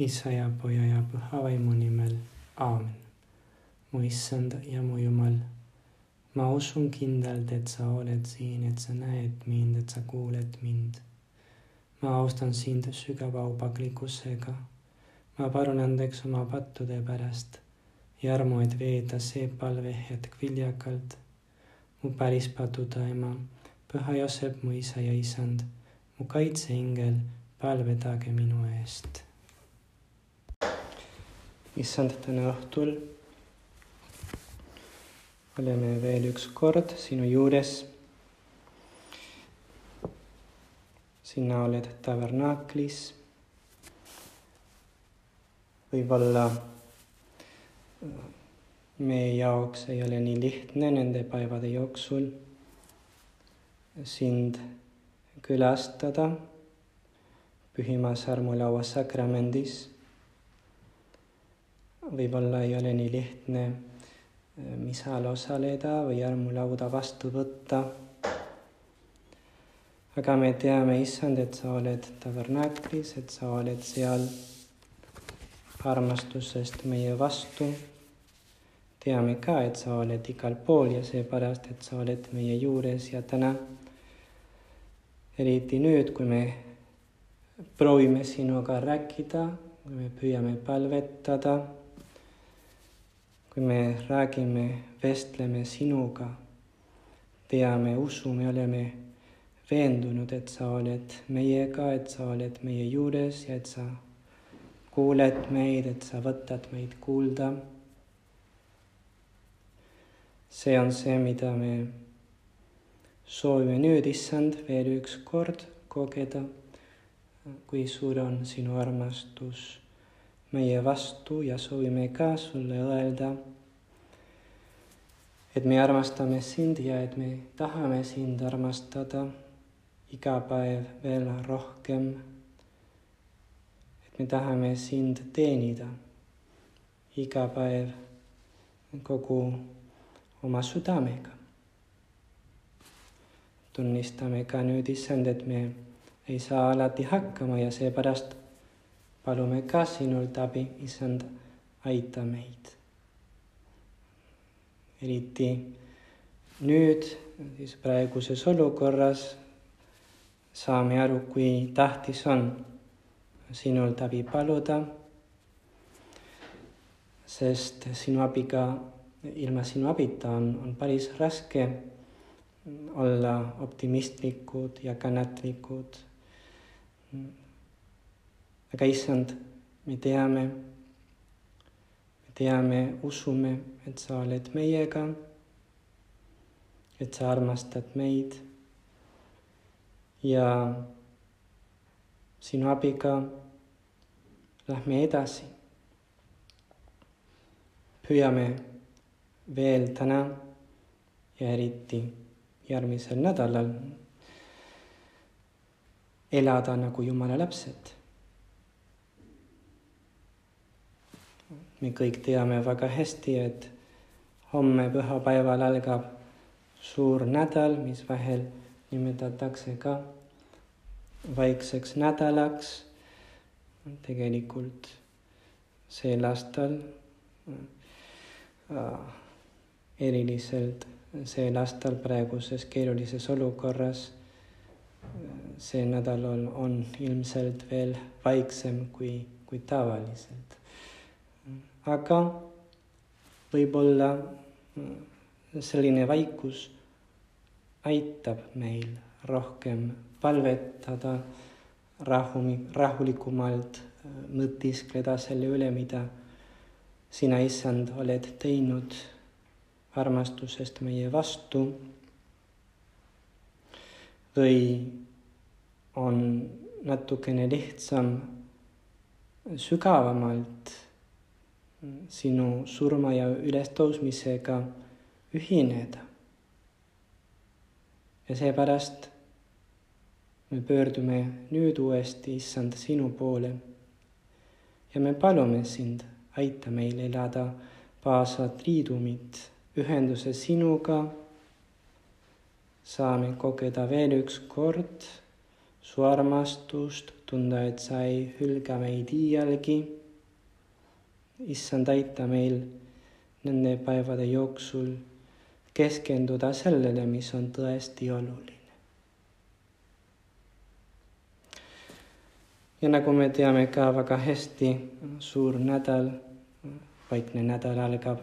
Isa ja Poja ja Püha Vaimu nimel, aamen. mu issand ja mu Jumal, ma usun kindlalt, et sa oled siin, et sa näed mind, et sa kuuled mind. ma austan sind sügava aupaklikkusega. ma palun andeks oma pattude pärast ja armu, et veeda see palvehetk viljakalt. mu päris paduda ema, Püha Joosep, mu isa ja isand, mu kaitseingel, palvedage minu eest issand, täna õhtul oleme veel üks kord sinu juures. sina oled tabernaaklis. võib-olla meie jaoks ei ole nii lihtne nende päevade jooksul sind külastada pühimas armulaua sakramendis võib-olla ei ole nii lihtne äh, misal osaleda või armulauda vastu võtta. aga me teame, issand, et sa oled tabernaklis, et sa oled seal armastusest meie vastu. teame ka, et sa oled igal pool ja seepärast, et sa oled meie juures ja täna, eriti nüüd, kui me proovime sinuga rääkida, kui me püüame palvetada kui me räägime, vestleme sinuga, teame, usume, oleme veendunud, et sa oled meiega, et sa oled meie juures ja et sa kuuled meid, et sa võtad meid kuulda. see on see, mida me soovime nüüd, issand, veel üks kord kogeda, kui suur on sinu armastus meie vastu ja soovime ka sulle öelda, et me armastame sind ja et me tahame sind armastada iga päev veel rohkem. et me tahame sind teenida iga päev kogu oma südamega. tunnistame ka nüüd, issand, et me ei saa alati hakkama ja seepärast palume ka sinult abi, issand, aita meid. eriti nüüd, siis praeguses olukorras saame aru, kui tähtis on sinult abi paluda, sest sinu abiga, ilma sinu abita on, on päris raske olla optimistlikud ja kannatlikud aga issand, me teame, me teame, usume, et sa oled meiega, et sa armastad meid. Ja sinu abiga lähme edasi. püüame veel täna ja eriti järgmisel nädalal elada nagu Jumala lapsed me kõik teame väga hästi, et homme pühapäeval algab suur nädal, mis vahel nimetatakse ka vaikseks nädalaks. tegelikult sel aastal äh, eriliselt sel aastal praeguses keerulises olukorras see nädal on, on ilmselt veel vaiksem kui, kui tavaliselt aga võib-olla mm, selline vaikus aitab meil rohkem palvetada, rahumi, rahulikumalt äh, mõtiskleda selle üle, mida sina, issand, oled teinud armastusest meie vastu. või on natukene lihtsam sügavamalt sinu surma ja ülestõusmisega ühineda. ja seepärast me pöördume nüüd uuesti, issand, sinu poole. ja me palume sind, aita meil elada paasat liidumit ühenduse sinuga. saame kogeda veel üks kord su armastust, tunda, et sa ei hülga meid iialgi. Issand, aita meil nende päevade jooksul keskenduda sellele, mis on tõesti oluline. ja nagu me teame ka väga hästi, suur nädal, vaikne nädal algab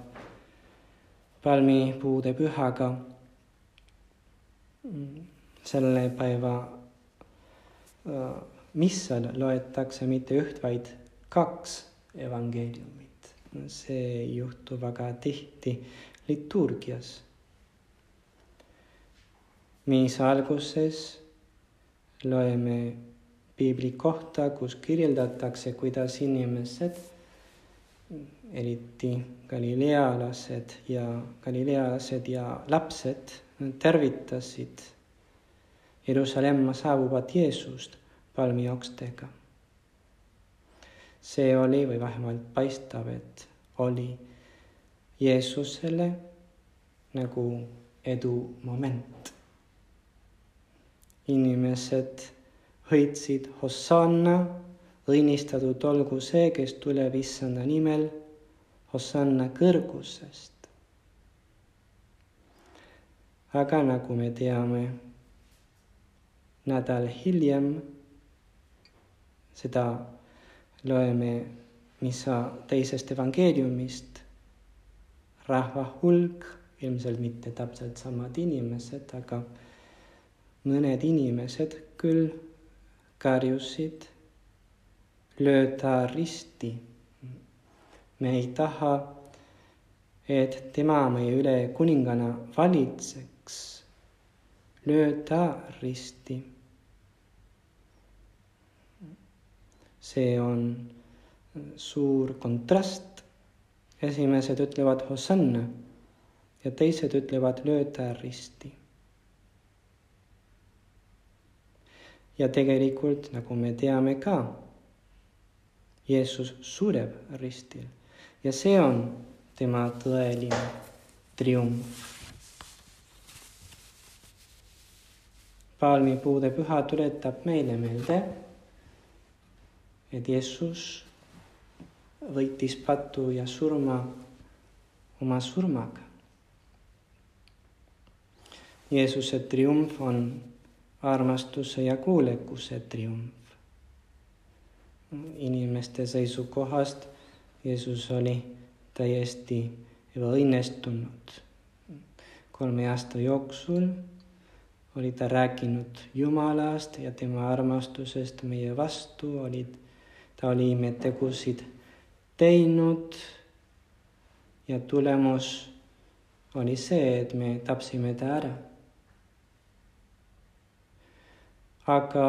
palmipuude pühaga. selle päeva äh, missal loetakse mitte üht, vaid kaks evangeeliumit. See ei juhtu väga tihti liturgias. miisa alguses loeme piibli kohta, kus kirjeldatakse, kuidas inimesed, eriti galilealased ja galilealased ja lapsed tervitasid Jeruusalemma saabuvat Jeesust palmiokstega. See oli või vähemalt paistab, et oli Jeesusele nagu edumoment. inimesed hõitsid Hosanna, õnnistatud olgu see, kes tuleb issanda nimel, Hosanna kõrgusest. aga nagu me teame, nädal hiljem seda loeme missa teisest evangeeliumist. rahva hulk, ilmselt mitte täpselt samad inimesed, aga mõned inimesed küll karjusid, löö ta risti. me ei taha, et tema meie üle kuningana valitseks. löö ta risti. See on suur kontrast. esimesed ütlevad Hosanna ja teised ütlevad löö ta risti ja tegelikult, nagu me teame ka, Jeesus sureb ristil ja see on tema tõeline triumf. palmipuude püha tuletab meile meelde, et Jeesus võitis patu ja surma oma surmaga. Jeesuse triumf on armastuse ja kuulekuse triumf. inimeste seisukohast Jeesus oli täiesti ebaõnnestunud. kolme aasta jooksul oli ta rääkinud Jumalast ja tema armastusest meie vastu, olid, ta oli imetegusid teinud ja tulemus oli see, et me tapsime ta ära aga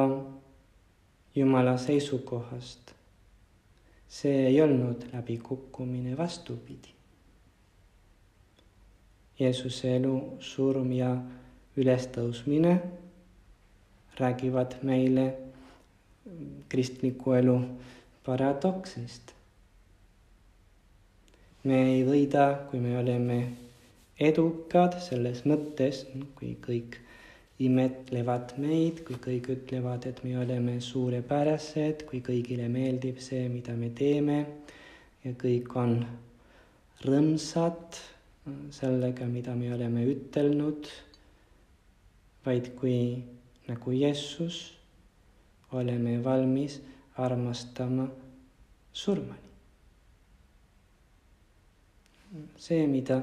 Jumala seisukohast see ei olnud läbikukkumine, vastupidi. Jeesuse elu, surm ja ülestõusmine räägivad meile kristliku elu paradoksist. me ei võida, kui me oleme edukad selles mõttes, kui kõik imetlevad meid, kui kõik ütlevad, et me oleme suurepärased, kui kõigile meeldib see, mida me teeme ja kõik on rõõmsad sellega, mida me oleme ütelnud, vaid kui nagu Jeesus oleme valmis armastama surmani. see, mida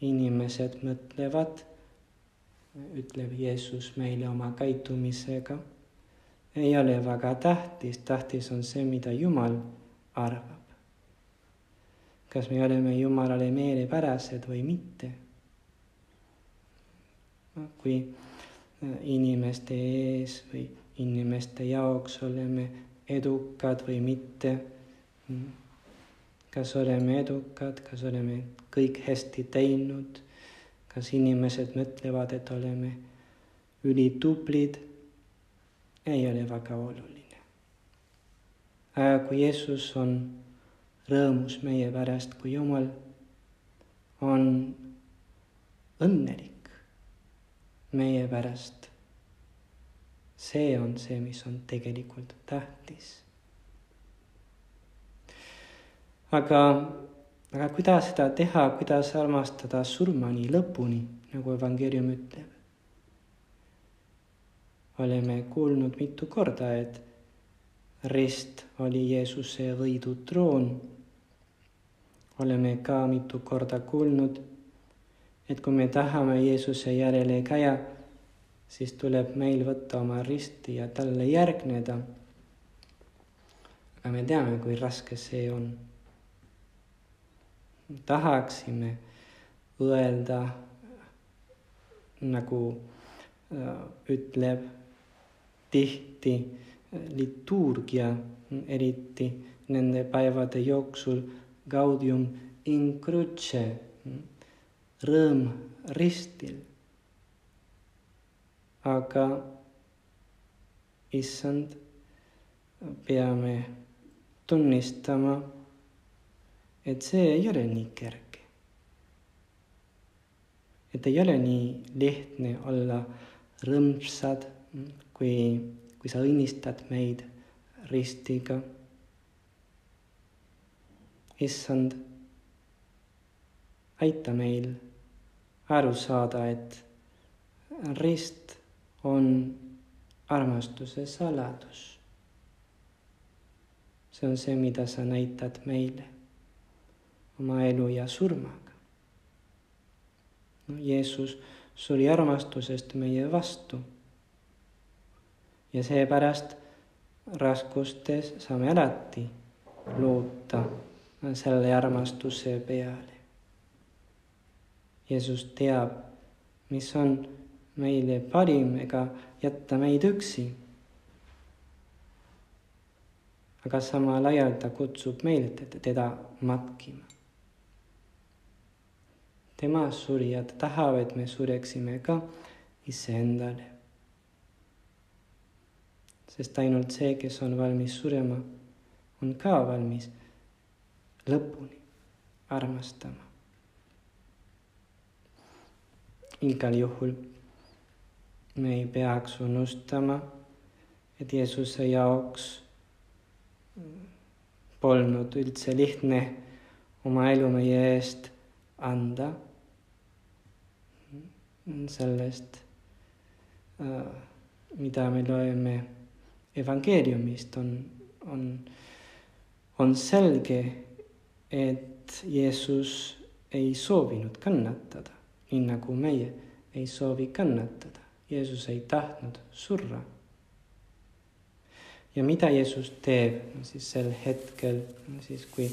inimesed mõtlevad ütleb Jeesus meile oma käitumisega, ei ole väga tähtis, tähtis on see, mida Jumal arvab. kas me oleme Jumalale meelepärased või mitte. kui inimeste ees või inimeste jaoks oleme edukad või mitte. Kas oleme edukad, kas oleme kõik hästi teinud kas inimesed mõtlevad, et oleme ülitublid, ei ole väga oluline. aga kui Jeesus on rõõmus meie pärast, kui Jumal on õnnelik meie pärast, see on see, mis on tegelikult tähtis. aga, aga kuidas seda teha, kuidas armastada surmani lõpuni, nagu evangeelium ütleb? oleme kuulnud mitu korda, et rist oli Jeesuse võidutroon. oleme ka mitu korda kuulnud, et kui me tahame Jeesuse järele käia, siis tuleb meil võtta oma risti ja talle järgneda. aga me teame, kui raske see on. tahaksime öelda nagu äh, ütleb tihti liturgia, eriti nende päevade jooksul gaudium in cruce, rõõm ristil aga issand, peame tunnistama, et see ei ole nii kerge. et ei ole nii lihtne olla rõõmsad, kui, kui sa õnnistad meid ristiga. issand, aita meil aru saada, et rist on armastuse saladus. see on see, mida sa näitad meile oma elu ja surmaga. no Jeesus suri armastusest meie vastu. ja seepärast raskustes saame alati loota selle armastuse peale. Jeesus teab, mis on meile parim ega jätta meid üksi. aga samal ajal ta kutsub meilt teda matkima. tema surijad tahavad, et me sureksime ka iseendale. sest ainult see, kes on valmis surema, on ka valmis lõpuni armastama. igal juhul me ei peaks unustama, et Jeesuse jaoks polnud üldse lihtne oma elu meie eest anda. sellest, äh, mida me loeme evangeeliumist, on, on, on selge, et Jeesus ei soovinud kannatada, nii nagu meie ei soovi kannatada. Jeesus ei tahtnud surra. ja mida Jeesus teeb siis sel hetkel, siis kui,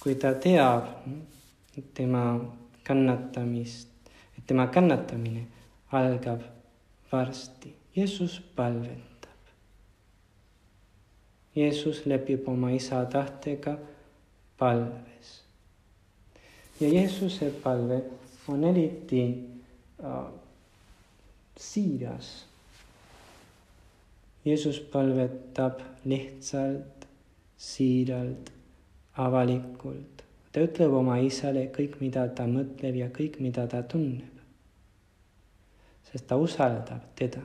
kui ta teab tema kannatamist, et tema kannatamine algab varsti. Jeesus palvetab. Jeesus lepib oma isa tahtega palves. ja Jeesuse palve on eriti uh, siiras. Jeesus palvetab lihtsalt, siiralt, avalikult. ta ütleb oma isale kõik, mida ta mõtleb ja kõik, mida ta tunneb. sest ta usaldab teda.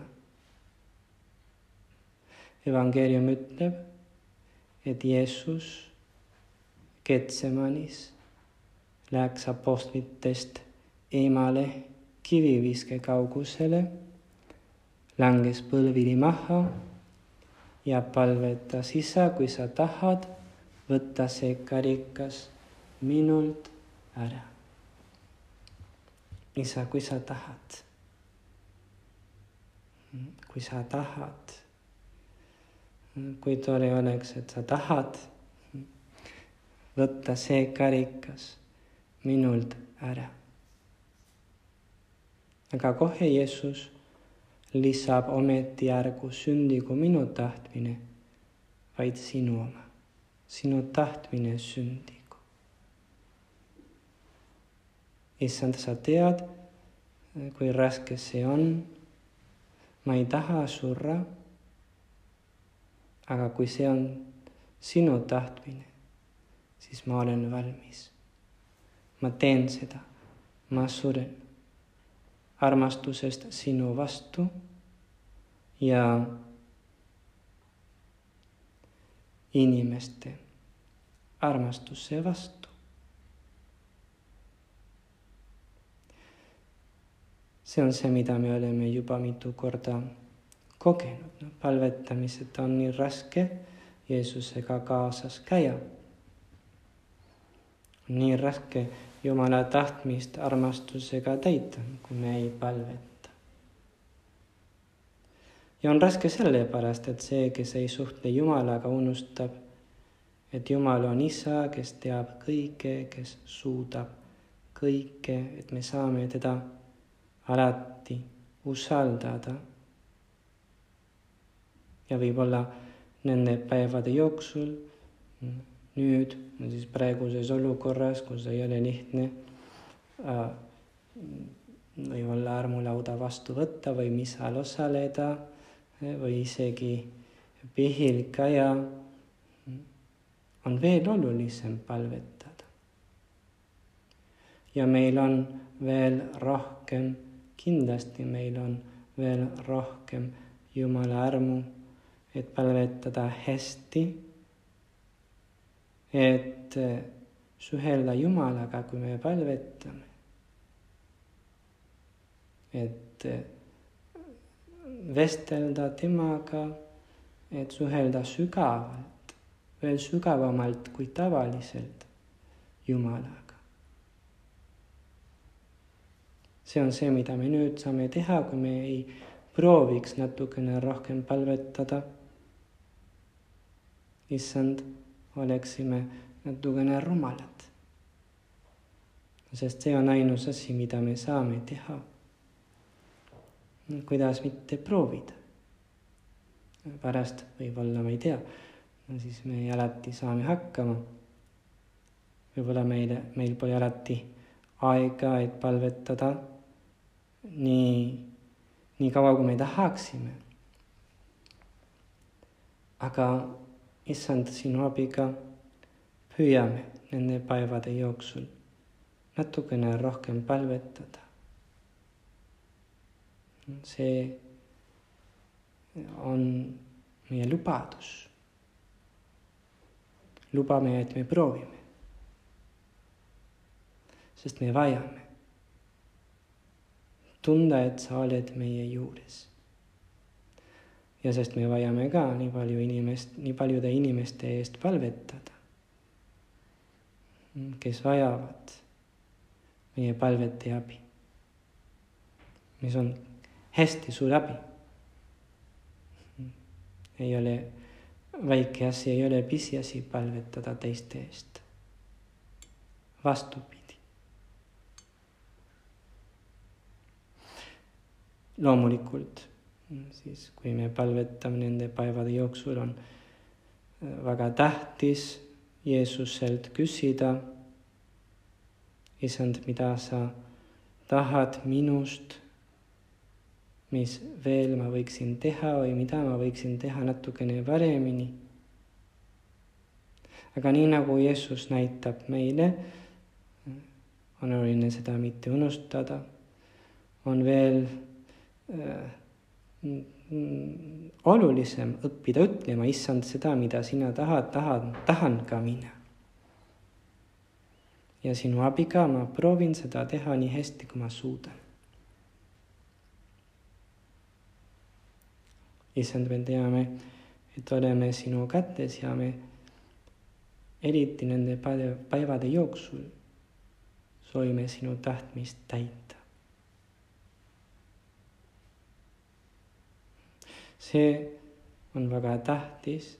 evangeelium ütleb, et Jeesus Getsemanis läks apostlitest eemale kiviviske kaugusele langes põlvili maha ja palvetas, isa, kui sa tahad, võta see karikas minult ära. isa, kui sa tahad, kui sa tahad, kui tore oleks, et sa tahad võtta see karikas minult ära. Aga kohe Jeesus lisab ometi ärgu sündigu minu tahtmine, vaid sinu oma. sinu tahtmine sündigu. issand, sa tead, kui raske see on. ma ei taha surra. aga kui see on sinu tahtmine, siis ma olen valmis. ma teen seda, ma suren armastusest sinu vastu ja inimeste armastuse vastu. see on see, mida me oleme juba mitu korda kogenud, no palvetamised on nii raske Jeesusega kaasas käia. Nii raske Jumala tahtmist armastusega täita, kui me ei palveta. ja on raske sellepärast, et see, kes ei suhtle Jumalaga, unustab, et Jumal on isa, kes teab kõike, kes suudab kõike, et me saame teda alati usaldada. ja võib-olla nende päevade jooksul nüüd siis praeguses olukorras, kus ei ole lihtne äh, võib-olla armulauda vastu võtta või misal osaleda eh, või isegi pihil käia, on veel olulisem palvetada. ja meil on veel rohkem, kindlasti meil on veel rohkem Jumala armu, et palvetada hästi et eh, suhelda Jumalaga, kui me palvetame. et eh, vestelda temaga, et suhelda sügavalt, veel sügavamalt kui tavaliselt Jumalaga. see on see, mida me nüüd saame teha, kui me ei prooviks natukene rohkem palvetada. issand oleksime natukene rumalad. sest see on ainus asi, mida me saame teha. kuidas mitte proovida? pärast võib-olla ma ei tea, siis me alati saame hakkama. võib-olla meile, meil pole alati aega, et palvetada nii, nii kaua, kui me tahaksime. aga issand, sinu abiga püüame nende päevade jooksul natukene rohkem palvetada. see on meie lubadus. lubame, et me proovime. sest me vajame tunda, et sa oled meie juures ja sest me vajame ka nii palju inimest, nii paljude inimeste eest palvetada, kes vajavad meie palvete abi, mis on hästi suur abi. ei ole väike asi, ei ole pisiasi palvetada teiste eest. vastupidi. loomulikult siis kui me palvetame nende päevade jooksul, on äh, väga tähtis Jeesuselt küsida, issand, mida sa tahad minust, mis veel ma võiksin teha või mida ma võiksin teha natukene paremini. aga nii nagu Jeesus näitab meile, on oluline seda mitte unustada, on veel äh, olulisem õppida ütlema, issand, seda, mida sina tahad, tahan, tahan ka mina. ja sinu abiga ma proovin seda teha nii hästi, kui ma suudan. issand, me teame, et oleme sinu kätes ja me eriti nende päevade jooksul soovime sinu tahtmist täita. See on väga tähtis,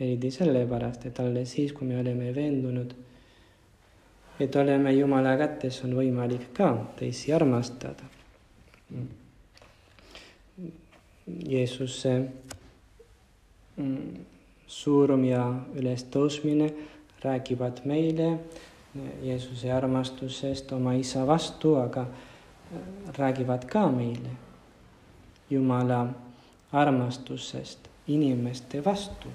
eriti sellepärast, et alles siis, kui me oleme veendunud, et oleme Jumala kätes, on võimalik ka teisi armastada. Jeesuse mm, suurum ja ülestõusmine räägivad meile Jeesuse armastusest oma isa vastu, aga räägivad ka meile Jumala armastusest inimeste vastu.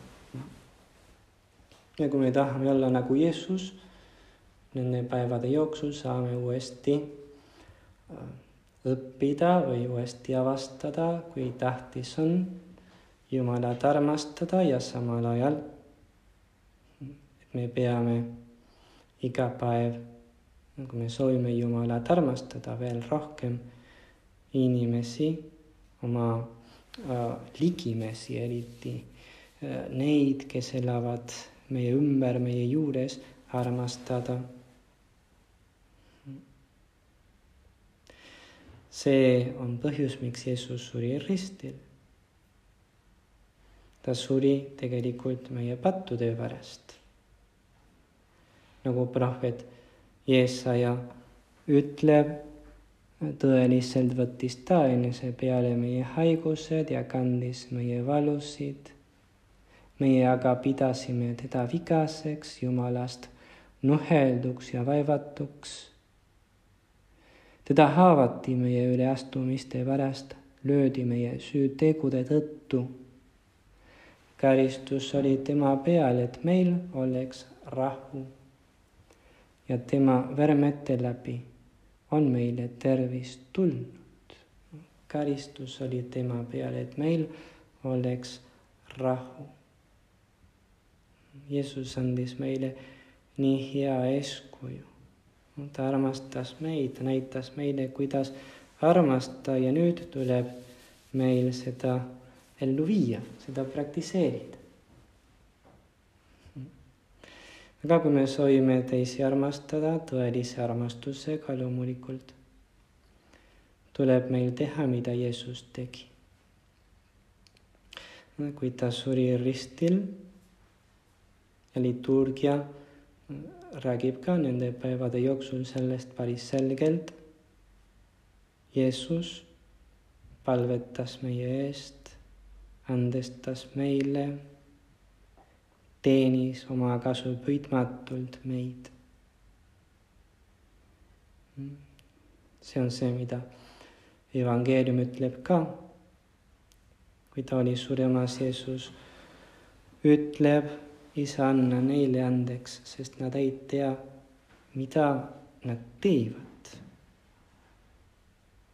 ja kui me tahame olla nagu Jeesus, nende päevade jooksul saame uuesti äh, õppida või uuesti avastada, kui tähtis on Jumalat armastada ja samal ajal, me peame iga päev, kui me soovime Jumalat armastada veel rohkem, inimesi, oma ligimesi eriti äh,, neid, kes elavad meie ümber, meie juures, armastada see on põhjus, miks Jeesus suri ristil. ta suri tegelikult meie pattude pärast. nagu prohvet Jeesaja ütleb, tõeliselt võttis ta enese peale meie haigused ja kandis meie valusid. meie aga pidasime teda vigaseks, Jumalast nuhelduks ja vaevatuks teda haavati meie üleastumiste pärast, löödi meie süütegude tõttu. karistus oli tema peal, et meil oleks rahu. ja tema vermete läbi on meile tervis tulnud. karistus oli tema peal, et meil oleks rahu. Jeesus andis meile nii hea eeskuju ta armastas meid, näitas meile, kuidas armastada ja nüüd tuleb meil seda ellu viia, seda praktiseerida. Aga kui me soovime teisi armastada tõelise armastusega loomulikult, tuleb meil teha, mida Jeesus tegi. kui ta suri ristil liturgia räägib ka nende päevade jooksul sellest päris selgelt. Jeesus palvetas meie eest, andestas meile, teenis oma kasu püüdmatult meid. see on see, mida evangeelium ütleb ka. kui ta oli suremas, Jeesus ütleb isa, anna neile andeks, sest nad ei tea, mida nad teevad.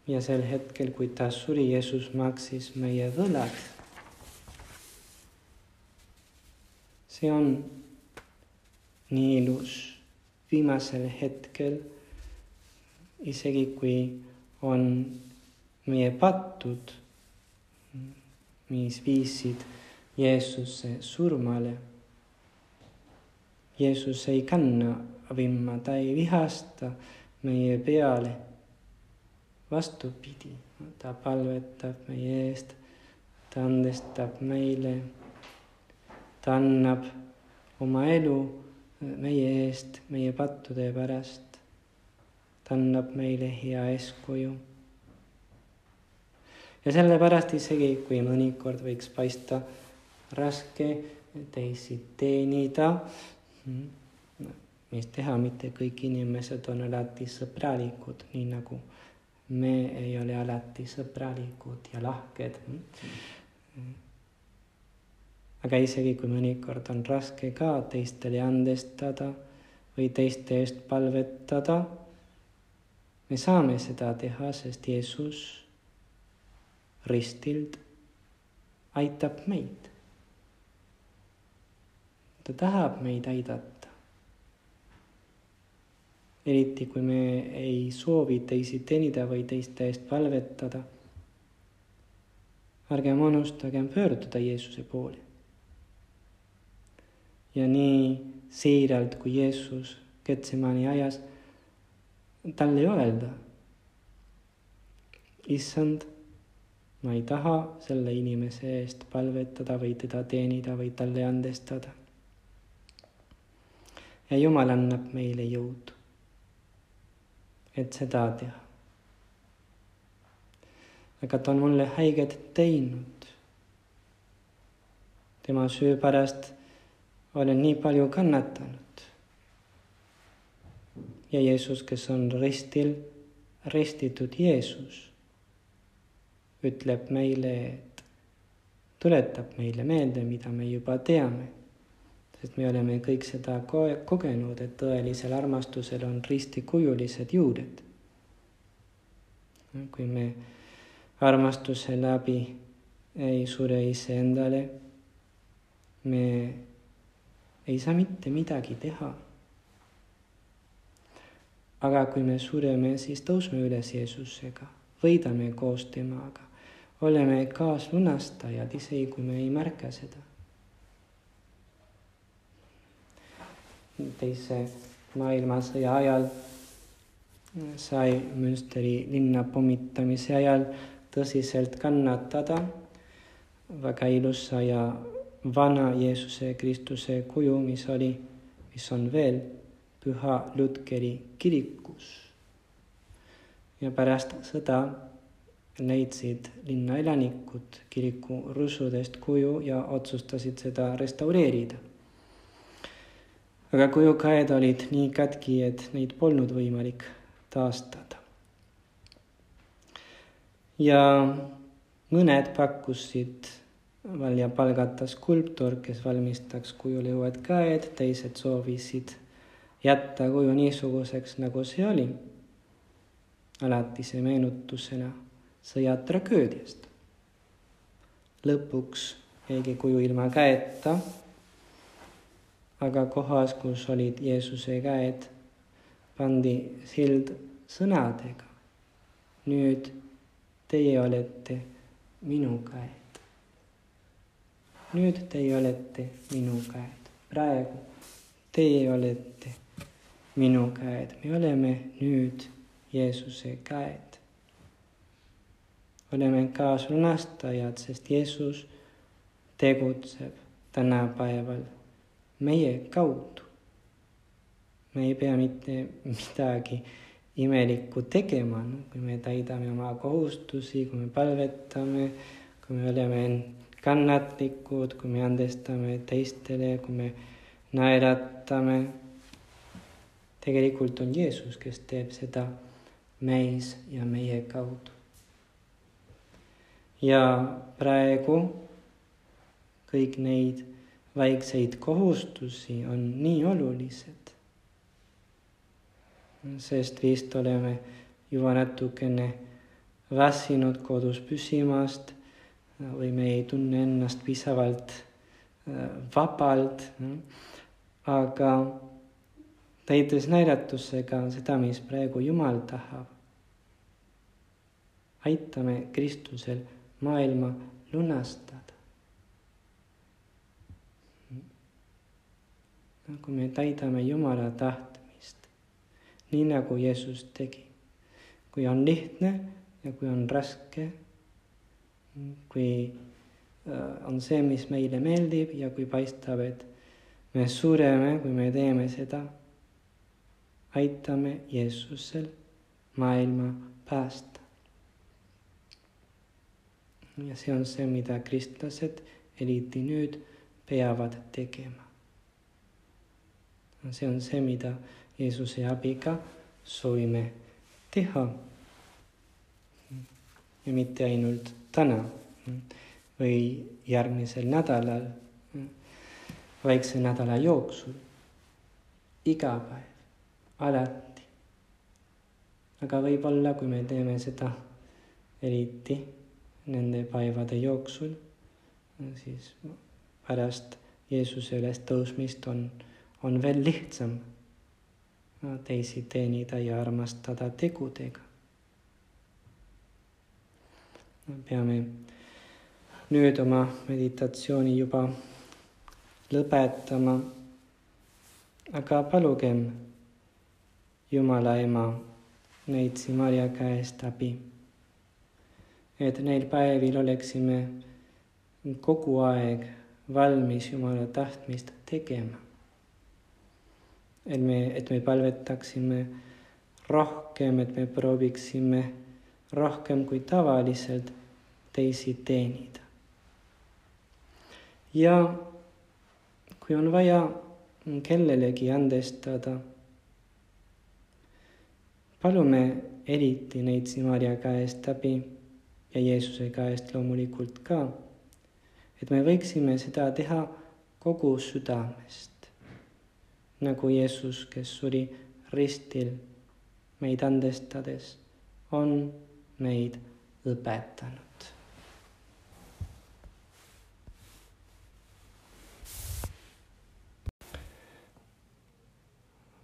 ja sel hetkel, kui ta suri, Jeesus maksis meie võlad. See on nii ilus viimasel hetkel, isegi kui on meie pattud, mis viisid Jeesuse surmale Jeesus ei kanna vimma, ta ei vihasta meie peale. vastupidi, ta palvetab meie eest, ta andestab meile, ta annab oma elu meie eest, meie pattude pärast. ta annab meile hea eeskuju. ja sellepärast isegi, kui mõnikord võiks paista raske teisi teenida, Mm. mis teha, mitte kõik inimesed on alati sõbralikud, nii nagu me ei ole alati sõbralikud ja lahked. Aga isegi kui mõnikord on raske ka teistele andestada või teiste eest palvetada, me saame seda teha, sest Jeesus ristilt aitab meid ta tahab meid aidata. eriti kui me ei soovi teisi teenida või teiste eest palvetada. ärgem unustagem pöörduda Jeesuse poole. Ja nii siiralt, kui Jeesus Getsemani ajas talle öelda, issand, ma ei taha selle inimese eest palvetada või teda teenida või talle andestada ja Jumal annab meile jõudu, et seda teha. aga ta on mulle haiget teinud. tema süü pärast olen nii palju kannatanud. ja Jeesus, kes on ristil, ristitud Jeesus, ütleb meile, et tuletab meile meelde, mida me juba teame sest me oleme kõik seda kogenud, et tõelisel armastusel on ristikujulised juured. kui me armastuse läbi ei sure iseendale, me ei saa mitte midagi teha. aga kui me sureme, siis tõusme üles Jeesusega, võidame koos temaga, oleme kaaslunastajad, isegi kui me ei märka seda. teise maailmasõja ajal sai Münsteri linna pommitamise ajal tõsiselt kannatada väga ilusa ja vana Jeesuse Kristuse kuju, mis oli, mis on veel Püha Lutkeri kirikus. ja pärast sõda leidsid linna elanikud kiriku rusudest kuju ja otsustasid seda restaureerida. aga kujukaed olid nii katki, et neid polnud võimalik taastada. ja mõned pakkusid välja palgata skulptor, kes valmistaks kujule uued käed, teised soovisid jätta kuju niisuguseks, nagu see oli. alatise meenutusena sõjatragöödiast. lõpuks jäigi kuju ilma käeta. aga kohas, kus olid Jeesuse käed, pandi sild sõnadega. nüüd teie olete minu käed nüüd teie olete minu käed, praegu teie olete minu käed, me oleme nüüd Jeesuse käed. oleme kaaslunastajad, sest Jeesus tegutseb tänapäeval meie kaudu. me ei pea mitte midagi imelikku tegema, kui me täidame oma kohustusi, kui me palvetame, kui me oleme kannatlikud, kui me andestame teistele, kui me naeratame. tegelikult on Jeesus, kes teeb seda meis ja meie kaudu. ja praegu kõik neid väikseid kohustusi on nii olulised. sest vist oleme juba natukene väsinud kodus püsimast või me ei tunne ennast piisavalt äh, vabalt. aga täites näidatusega seda, mis praegu Jumal tahab. aitame Kristusel maailma lunastada. kui me täidame Jumala tahtmist, nii nagu Jeesus tegi. kui on lihtne ja kui on raske kui äh, on see, mis meile meeldib ja kui paistab, et me sureme, kui me teeme seda, aitame Jeesusel maailma päästa. ja see on see, mida kristlased eriti nüüd peavad tegema. see on see, mida Jeesuse abiga soovime teha. Ja mitte ainult täna või järgmisel nädalal, väikse nädala jooksul, iga päev, alati. aga võib-olla, kui me teeme seda eriti nende päevade jooksul, siis pärast Jeesuse ülestõusmist on, on veel lihtsam teisi teenida ja armastada tegudega peame nüüd oma meditatsiooni juba lõpetama. aga palugem Jumala ema neitsi Marja käest abi. et neil päevil oleksime kogu aeg valmis Jumala tahtmist tegema. et me, et me palvetaksime rohkem, et me prooviksime rohkem kui tavaliselt teisi teenida. ja kui on vaja kellelegi andestada, palume eriti neid Maarja käest abi ja Jeesuse käest loomulikult ka, et me võiksime seda teha kogu südamest, nagu Jeesus, kes suri ristil meid andestades, on meid õpetanud.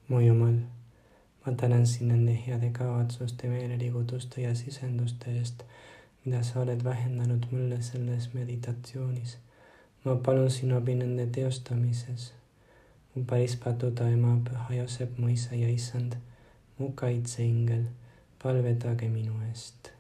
mu Jumal, ma tänan sind nende heade kavatsuste, meeleliigutuste ja sisenduste eest, mida sa oled vähendanud mulle selles meditatsioonis. ma palun sinu abi nende teostamises. mu päris paduda ema, püha Joosep, mu isa ja issand, mu kaitseingel, palvetage minu eest